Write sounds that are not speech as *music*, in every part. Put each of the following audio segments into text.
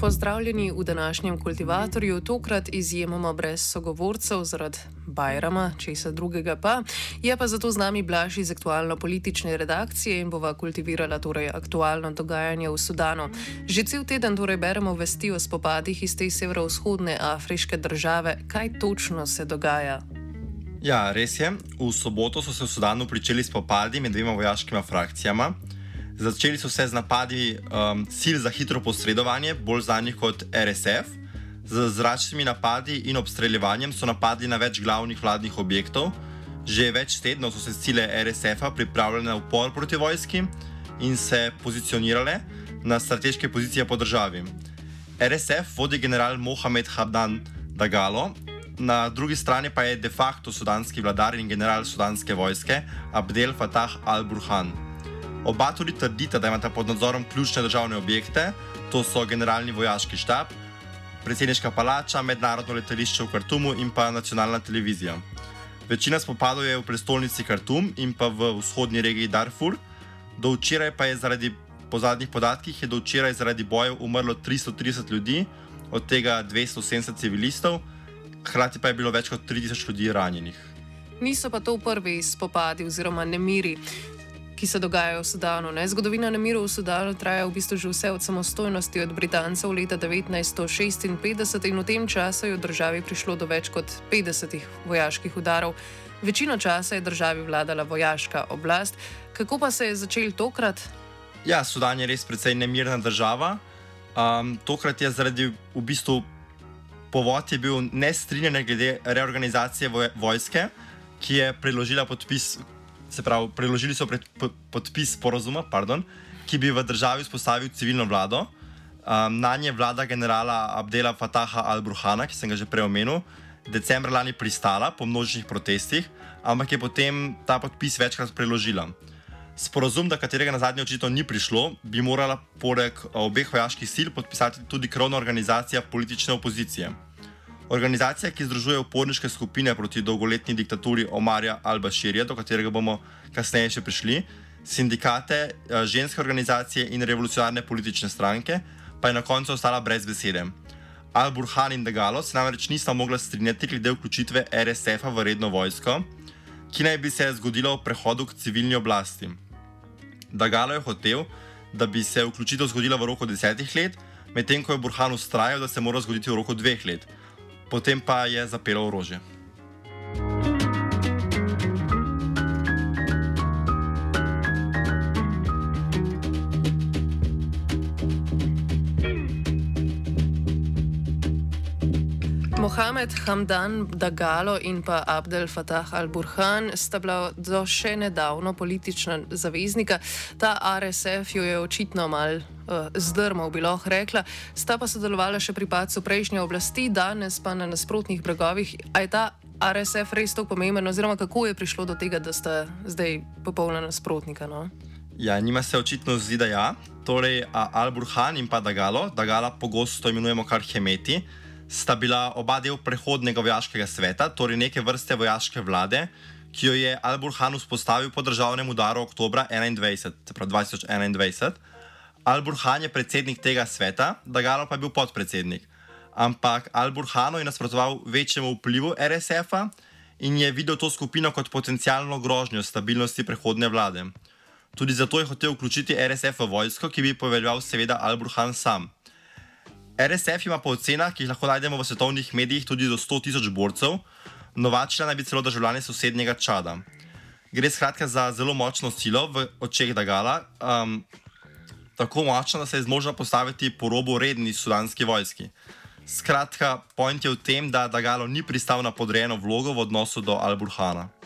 Pozdravljeni v današnjem kultivatorju, tokrat izjemoma brez sogovorcev zaradi Bajrama, česa drugega pa. Je pa zato z nami Blaž iz aktualno-politične redakcije in bova kultivirala torej aktualno dogajanje v Sudanu. Že cel teden torej beremo vesti o spopadih iz te severovzhodne afriške države. Kaj točno se dogaja? Ja, res je. V soboto so se v Sudanu pričeli spopadi med dvema vojaškima frakcijama. Začeli so se z napadi um, sil za hitro posredovanje, bolj znanih kot RSF. Z zračnimi napadi in obstreljevanjem so napadli na več glavnih vladnih objektov. Že več tednov so se sile RSF-a pripravljale na upor proti vojski in se pozicionirale na strateške pozicije po državi. RSF vodi general Mohamed Habdan Dagalo, na drugi strani pa je de facto sudanski vladar in general sudanske vojske Abdel Fattah al-Burhan. Oba tudi trdita, da imata pod nadzorom ključne državne objekte, to so generalni vojaški štab, predsedniška palača, mednarodno letališče v Kartumu in pa nacionalna televizija. Večina spopadov je v prestolnici Kartum in pa v vzhodnji regiji Darfur, do včeraj pa je zaradi, po zadnjih podatkih, je do včeraj zaradi bojev umrlo 330 ljudi, od tega 270 civilistov, hkrati pa je bilo več kot 3000 ljudi ranjenih. Niso pa to prvi spopadi oziroma nemiri. Ki se dogajajo v Sudanu. Ne? Zgodovina nemirov v Sudanu traja v bistvu že vse od samostojnosti od Britancev leta 1956 in v tem času je v državi prišlo do več kot 50 vojaških udarov. Večino časa je državi vladala vojaška oblast. Kako pa se je začel tokrat? Ja, Sudan je res precej nemirna država. Um, tokrat je zaradi v bistvu povod je bil nestrinjanje glede reorganizacije voj vojske, ki je preložila podpis, se pravi, preložili so pred, podpis sporozuma, pardon, ki bi v državi vzpostavil civilno vlado. Um, na nje vlada generala Abdela Fataha al-Burhana, ki sem ga že prej omenil, decembra lani pristala po množičnih protestih, ampak je potem ta podpis večkrat preložila. Sporozum, do katerega na zadnje očitno ni prišlo, bi morala poleg obeh vojaških sil podpisati tudi krovna organizacija politične opozicije. Organizacija, ki združuje uporniške skupine proti dolgoletni diktaturi Omarja al-Bashirja, do katerega bomo kasneje še prišli, sindikate, ženske organizacije in revolucionarne politične stranke, pa je na koncu ostala brez besede. Al-Burhan in Dagalo se namreč nista mogla strinjati glede vključitve RSF-a v redno vojsko, ki naj bi se zgodilo v prehodu k civilni oblasti. Dagalo je hotel, da bi se vključitev zgodila v roku desetih let, medtem ko je Burhan ustrajal, da se mora zgoditi v roku dveh let. Potem pa je zapelo orožje. Mohamed Hamdan Dagalo in pa Abdel Fattah al-Burhan sta bila do še nedavno politična zaveznika. Ta RSF jo je očitno mal uh, zdrmal, bi lahko rekla. Sta pa sodelovala še pri pacu prejšnje oblasti, danes pa na nasprotnih bregovih. A je ta RSF res tako pomemben, oziroma kako je prišlo do tega, da sta zdaj popolna nasprotnika? No? Ja, njima se očitno zdi, da ja. Torej, Al-Burhan in pa Dagalo, Dagala pogosto imenujemo kar Hemeti sta bila oba del prehodnega vojaškega sveta, torej neke vrste vojaške vlade, ki jo je Al-Burhan vzpostavil po državnem udaru oktobra 2021. Al-Burhan je predsednik tega sveta, Dagalo pa je bil podpredsednik. Ampak Al-Burhanu je nasprotoval večjemu vplivu RSF-a in je videl to skupino kot potencijalno grožnjo stabilnosti prehodne vlade. Tudi zato je hotel vključiti RSF v vojsko, ki bi poveljeval seveda Al-Burhan sam. RSF ima po ocenah, ki jih lahko najdemo v svetovnih medijih, tudi do 100 tisoč borcev, novačila naj bi celo državljane sosednjega Čada. Gre skratka za zelo močno silo v očeh Dagala, um, tako močno, da se je zmožna postaviti po robu redni sudanski vojski. Skratka, point je v tem, da Dagalo ni pristal na podrejeno vlogo v odnosu do Al-Burhana.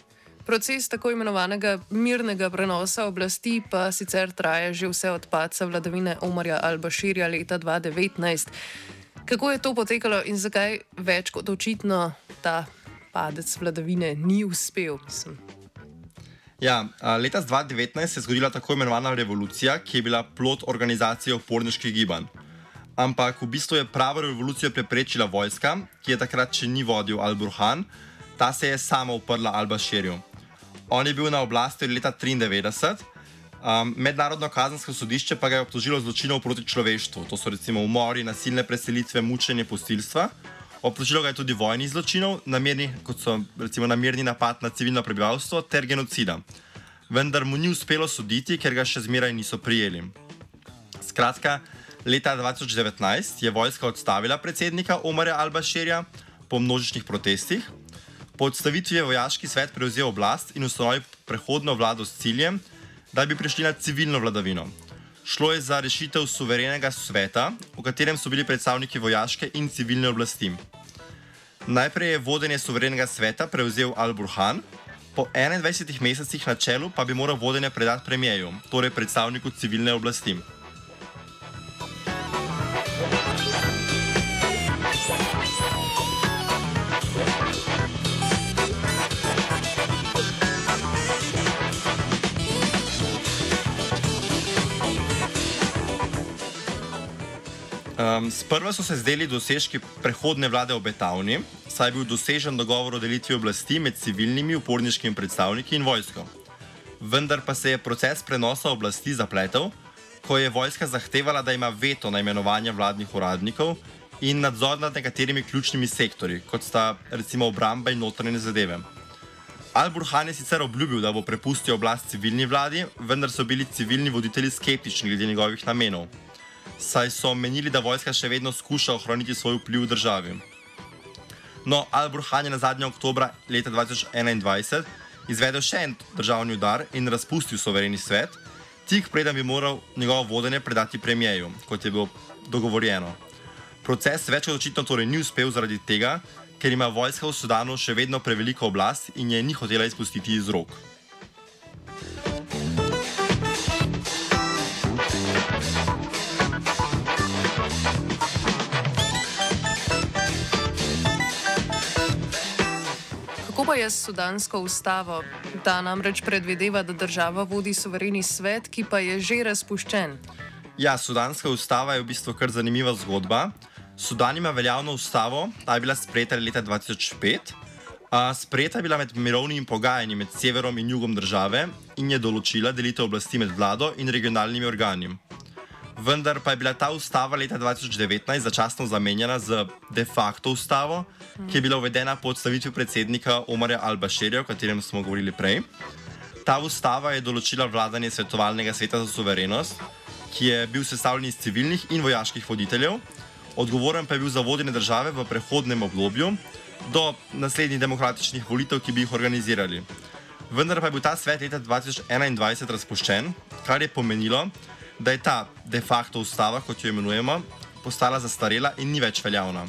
Proces tako imenovanega mirnega prenosa oblasti pa sicer traja že vse od padca vladavine Omarja Al-Bashirja leta 2019. Kako je to potekalo in zakaj več kot očitno ta padec vladavine ni uspel? Sem. Ja, leta 2019 se je zgodila tako imenovana revolucija, ki je bila plot organizacije oporniških gibanj. Ampak v bistvu je pravo revolucijo preprečila vojska, ki je takrat še ni vodil Al-Burhan, ta se je sama uprla Al-Bashirju. On je bil na oblasti od leta 1993, um, mednarodno kazensko sodišče pa ga je obtožilo zločinov proti človeštvu. To so recimo umori, nasilne preselitve, mučenje, posilstva. Obtožilo ga je tudi vojnih zločinov, namerni, kot so recimo namerni napad na civilno prebivalstvo ter genocida. Vendar mu ni uspelo soditi, ker ga še zmeraj niso prijeli. Skratka, leta 2019 je vojska odstavila predsednika Omarja Al-Bashirja po množičnih protestih. Po odstavitvi je vojaški svet prevzel oblast in ustanovil prehodno vlado s ciljem, da bi prišli na civilno vladavino. Šlo je za rešitev suverenega sveta, v katerem so bili predstavniki vojaške in civilne oblasti. Najprej je vodenje suverenega sveta prevzel Al-Burhan, po 21 mesecih na čelu pa bi moral vodenje predati premijeju, torej predstavniku civilne oblasti. Um, sprva so se zdeli dosežki prehodne vlade obetavni, saj je bil dosežen dogovor o delitvi oblasti med civilnimi uporniškimi predstavniki in vojsko. Vendar pa se je proces prenosa oblasti zapletel, ko je vojska zahtevala, da ima veto na imenovanje vladnih uradnikov in nadzor nad nekaterimi ključnimi sektori, kot sta recimo obramba in notranje zadeve. Al-Burhan je sicer obljubil, da bo prepustil oblast civilni vladi, vendar so bili civilni voditelji skeptični glede njegovih namenov saj so menili, da vojska še vedno skuša ohraniti svoj vpliv v državi. No, Al-Burhan je na zadnje oktobra leta 2021 izvedel še en državni udar in razpustil sovereni svet, tik preden bi moral njegovo vodenje predati premijeju, kot je bilo dogovorjeno. Proces več kot očitno torej ni uspel zaradi tega, ker ima vojska v Sudanu še vedno preveliko oblast in je ni hotela izpustiti iz rok. Pa je s sudansko ustavo? Ta namreč predvideva, da država vodi suvereni svet, ki pa je že razpuščen. Ja, sudanska ustava je v bistvu kar zanimiva zgodba. Sudan ima veljavno ustavo, ta je bila sprejeta leta 2005. Sprejeta je bila med mirovnimi pogajanji med severom in jugom države in je določila delitev oblasti med vlado in regionalnimi organi. Vendar pa je bila ta ustava leta 2019 začasno zamenjana z de facto ustavo, ki je bila uvedena po odstavitvi predsednika Omarja Al-Bashirja, o katerem smo govorili prej. Ta ustava je določila vladanje svetovalnega sveta za suverenost, ki je bil sestavljen iz civilnih in vojaških voditeljev, odgovoren pa je bil za vodenje države v prehodnem obdobju do naslednjih demokratičnih volitev, ki bi jih organizirali. Vendar pa je bil ta svet leta 2021 razpuščen, kar je pomenilo, da je ta de facto ustava, kot jo imenujemo, postala zastarela in ni več veljavna.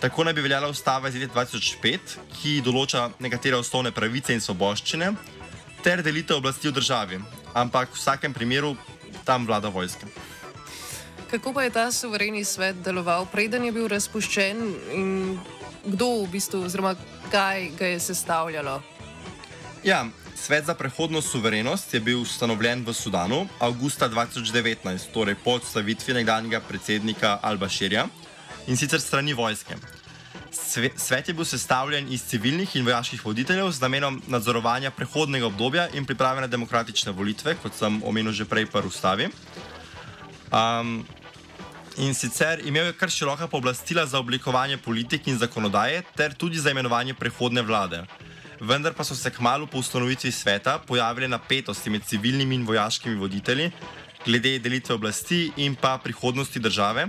Tako naj bi veljala ustava iz leta 2005, ki določa nekatere osnovne pravice in svoboščine, ter delitev oblasti v državi, ampak v vsakem primeru tam vlada vojska. Kako pa je ta suvereni svet deloval, preden je bil razpuščen in kdo v bistvu, oziroma kaj ga je sestavljalo? Ja, svet za prehodno suverenost je bil ustanovljen v Sudanu avgusta 2019, torej po odstavitvi nekdanjega predsednika Al-Bashirja in sicer strani vojske. Svet je bil sestavljen iz civilnih in vojaških voditeljev z namenom nadzorovanja prehodnega obdobja in priprave na demokratične volitve, kot sem omenil že prej v ustavi. Um, in sicer imel je kar široka pooblastila za oblikovanje politik in zakonodaje, ter tudi za imenovanje prehodne vlade. Vendar pa so se kmalo po ustanovitvi sveta pojavile napetosti med civilnimi in vojaškimi voditelji glede delitve oblasti in pa prihodnosti države,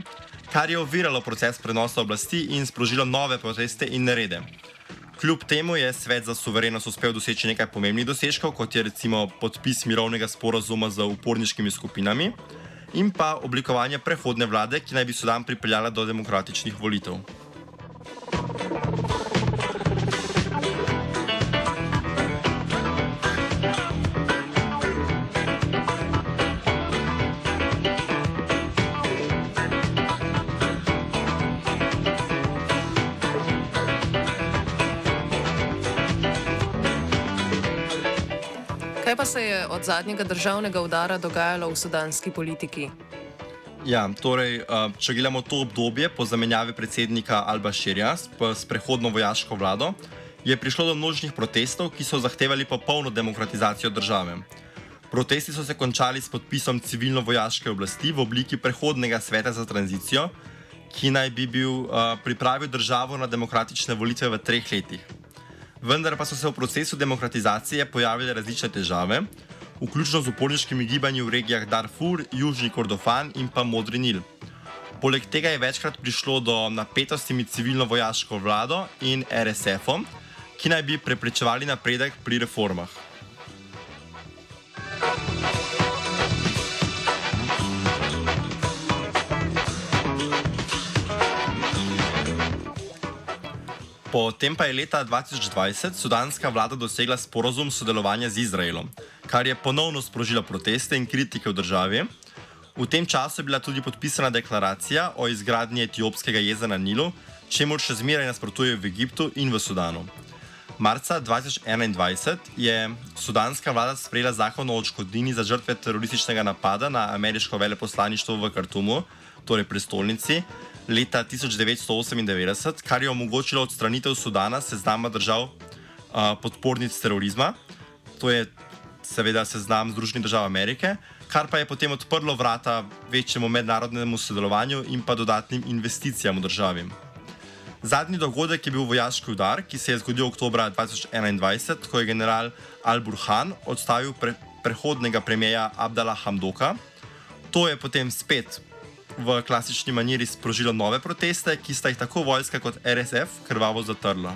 kar je oviralo proces prenosa oblasti in sprožilo nove proteste in nerede. Kljub temu je svet za suverenost uspel doseči nekaj pomembnih dosežkov, kot je recimo podpis mirovnega sporazuma z uporniškimi skupinami in pa oblikovanje prehodne vlade, ki naj bi Sudan pripeljala do demokratičnih volitev. Kaj pa se je od zadnjega državnega udara dogajalo v sudanski politiki? Ja, torej, uh, če gledamo to obdobje po zamenjavi predsednika Alba Širja s, prehodno vojaško vlado, je prišlo do množičnih protestov, ki so zahtevali popolno demokratizacijo države. Protesti so se končali s podpisom civilno-vojaške oblasti v obliki prehodnega sveta za tranzicijo, ki naj bi bil uh, pripravil državo na demokratične volitve v treh letih. Vendar pa so se v procesu demokratizacije pojavile različne težave, vključno z uporniškimi gibanji v regijah Darfur, Južni Kordofan in pa Modri Nil. Poleg tega je večkrat prišlo do napetosti med civilno-vojaško vlado in RSF-om, ki naj bi preprečevali napredek pri reformah. Potem pa je leta 2020 sudanska vlada dosegla sporozum sodelovanja z Izraelom, kar je ponovno sprožilo proteste in kritike v državi. V tem času je bila tudi podpisana deklaracija o izgradnji etiopskega jezera na Nilu, čemu še zmeraj nasprotujejo v Egiptu in v Sudanu. Marca 2021 je sudanska vlada sprejela zakon o odškodnini za žrtve terorističnega napada na ameriško veleposlaništvo v Kartumu, torej prestolnici, leta 1998, kar je omogočilo odstranitev Sudana seznama držav uh, podpornic terorizma. To je seveda seznam Združenih držav Amerike, kar pa je potem odprlo vrata večjemu mednarodnemu sodelovanju in pa dodatnim investicijam v državi. Zadnji dogodek je bil vojaški udar, ki se je zgodil oktobra 2021, ko je general Al-Burhan odstavil pre prehodnega premijeja Abdala Hamdoka. To je potem spet v klasični maniri sprožilo nove proteste, ki sta jih tako vojska kot RSF krvavo zatrla.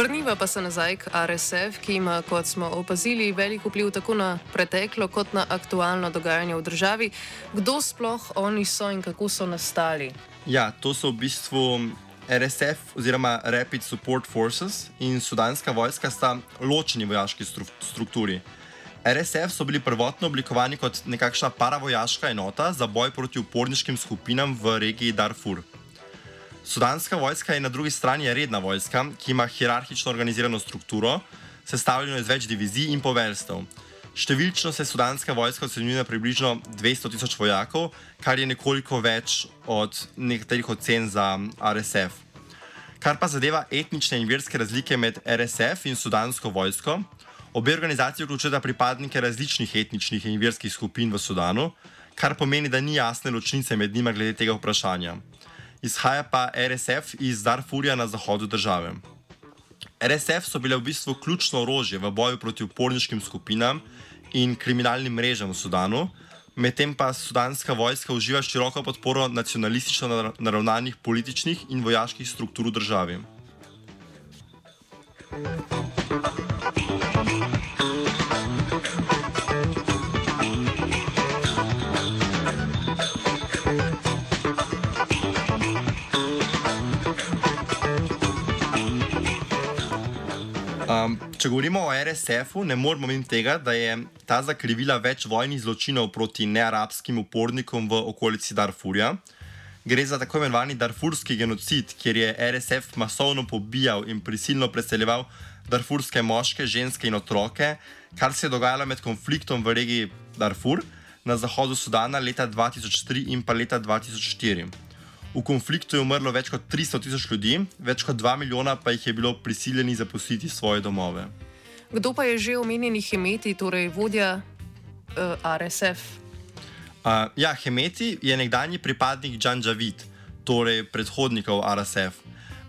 Vrniva pa se nazaj k RSF, ki ima, kot smo opazili, velik vpliv tako na preteklo kot na aktualno dogajanje v državi. Kdo sploh oni so in kako so nastali? Ja, to so v bistvu RSF oziroma Rapid Support Forces in sudanska vojska sta ločeni vojaški stru strukturi. RSF so bili prvotno oblikovani kot nekakšna paravojaška enota za boj proti uporniškim skupinam v regiji Darfur. Sudanska vojska je na drugi strani redna vojska, ki ima hierarhično organizirano strukturo, sestavljeno iz več divizij in poveljstev. Številčno se sudanska vojska ocenjuje na približno 200 tisoč vojakov, kar je nekoliko več od nekaterih ocen za RSF. Kar pa zadeva etnične in verske razlike med RSF in sudansko vojsko, obe organizaciji vključujeta pripadnike različnih etničnih in verskih skupin v Sudanu, kar pomeni, da ni jasne ločnice med njima glede tega vprašanja. Izhaja pa RSF iz Darfurja na zahodu države. RSF so bile v bistvu ključno orožje v boju proti uporniškim skupinam in kriminalnim mrežam v Sudanu, medtem pa sudanska vojska uživa široko podporo nacionalistično naravnanih političnih in vojaških struktur v državi. Um, če govorimo o RSF-u, ne moremo mimo tega, da je ta zakrivila več vojnih zločinov proti nearabskim upornikom v okolici Darfurja. Gre za tako imenovani darfurski genocid, kjer je RSF masovno pobijal in prisilno preseljeval darfurske moške, ženske in otroke, kar se je dogajalo med konfliktom v regiji Darfur na zahodu Sudana leta 2003 in pa leta 2004. V konfliktu je umrlo več kot 300 tisoč ljudi, več kot 2 milijona pa jih je bilo prisiljeni zapustiti svoje domove. Kdo pa je že omenjeni Hemeti, torej vodja uh, RSF? Uh, ja, Hemeti je nekdanji pripadnik Džanžavit, torej predhodnikov RSF.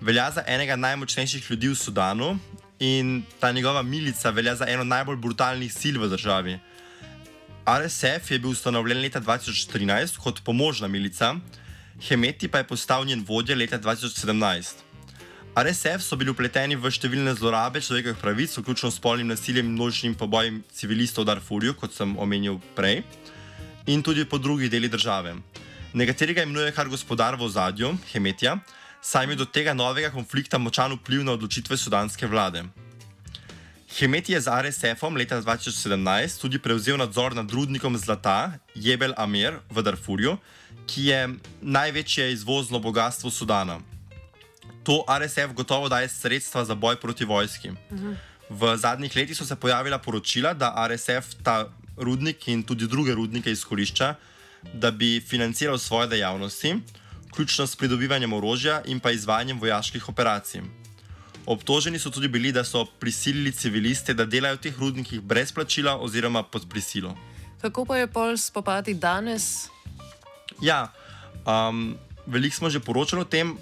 Velja za enega najmočnejših ljudi v Sudanu in ta njegova milica velja za eno najbolj brutalnih sil v državi. RSF je bil ustanovljen leta 2013 kot pomožna milica, Hemeti pa je postal njen vodja leta 2017. RSF so bili upleteni v številne zlorabe človekovih pravic, vključno s polnim nasiljem in množičnim pobojem civilistov v Darfurju, kot sem omenil prej, in tudi po drugih delih države. Nekateri ga imenujejo kar gospodar v ozadju, Hemetija, saj je do tega novega konflikta močan vpliv na odločitve sudanske vlade. Hemeti je z RSF-om leta 2017 tudi prevzel nadzor nad rudnikom zlata Jebel Amir v Darfurju, ki je največje izvozno bogatstvo Sudana to RSF gotovo daje sredstva za boj proti vojski. Mhm. V zadnjih letih so se pojavila poročila, da RSF ta rudnik in tudi druge rudnike izkorišča, da bi financiral svoje dejavnosti, vključno s pridobivanjem orožja in pa izvajanjem vojaških operacij. Obtoženi so tudi bili, da so prisilili civiliste, da delajo v teh rudnikih brez plačila oziroma pod prisilo. Kako pa je pol spopati danes? Ja, um, veliko smo že poročali o tem,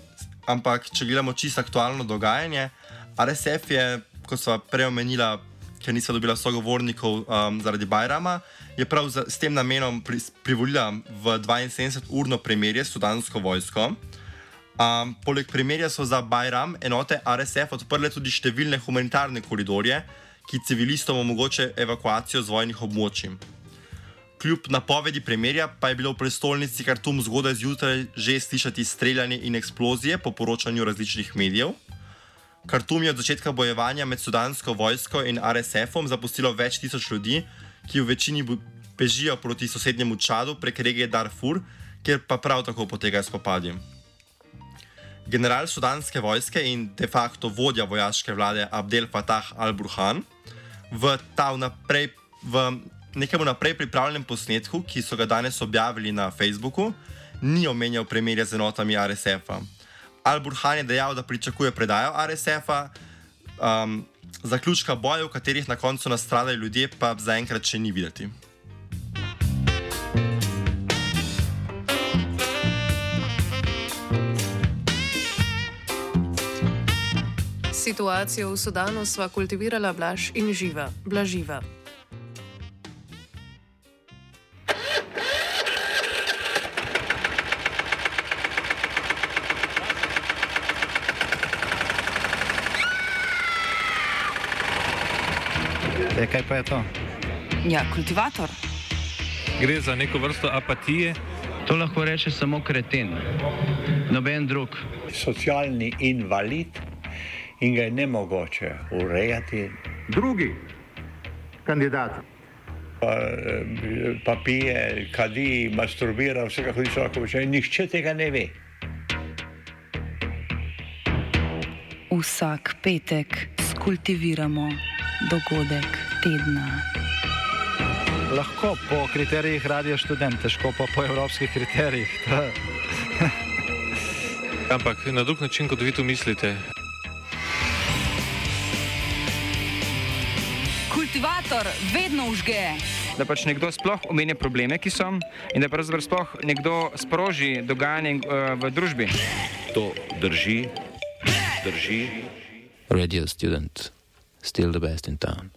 ampak če gledamo čisto aktualno dogajanje, RSF je, kot smo prej omenili, ker nismo dobili sogovornikov um, zaradi Bajrama, je prav z, s tem namenom pri, privolila v 72-urno premirje s sudansko vojsko. Um, poleg premirja so za Bajram enote RSF odprle tudi številne humanitarne koridorje, ki civilistom omogočajo evakuacijo z vojnih območij. Kljub napovedi premjerja pa je bilo v prestolnici Kartum zgodaj zjutraj že slišati streljanje in eksplozije po poročanju različnih medijev. Kartum je od začetka bojevanja med sudansko vojsko in RSF-om zapustilo več tisoč ljudi, ki v večini bežijo proti sosednjemu Čadu prek regije Darfur, kjer pa prav tako potekajo spopadi. General sudanske vojske in de facto vodja vojaške vlade Abdel Fattah al-Burhan v ta vnaprej v nekemu naprej pripravljenem posnetku, ki so ga danes objavili na Facebooku, ni omenjal premirja z enotami RSF-a. Al-Burhan je dejal, da pričakuje predajo RSF-a, um, zaključka bojev, v katerih na koncu nastradali ljudje, pa zaenkrat še ni videti. Situacijo v Sudanu sva kultivirala Blaž in Živa. Blaživa. E, kaj pa je to? Ja, kultivator. Gre za neko vrsto apatije. To lahko reče samo kreten, noben drug. Socialni invalid in ga je ne mogoče urejati. Drugi kandidat. Pa, pa pije, kadi, masturbira, vse kako ti človek počne, nihče tega ne ve. Vsak petek skultiviramo dogodek tedna. Lahko po kriterijih radio študent, težko pa po evropskih kriterijih. *laughs* Ampak na drug način, kot vi to mislite. Kultivator vedno užge. Da pač nekdo sploh omenja probleme, ki so, in da pravzaprav sploh nekdo sproži dogajanje uh, v družbi. To drži, drži. Radio student, still the best in town.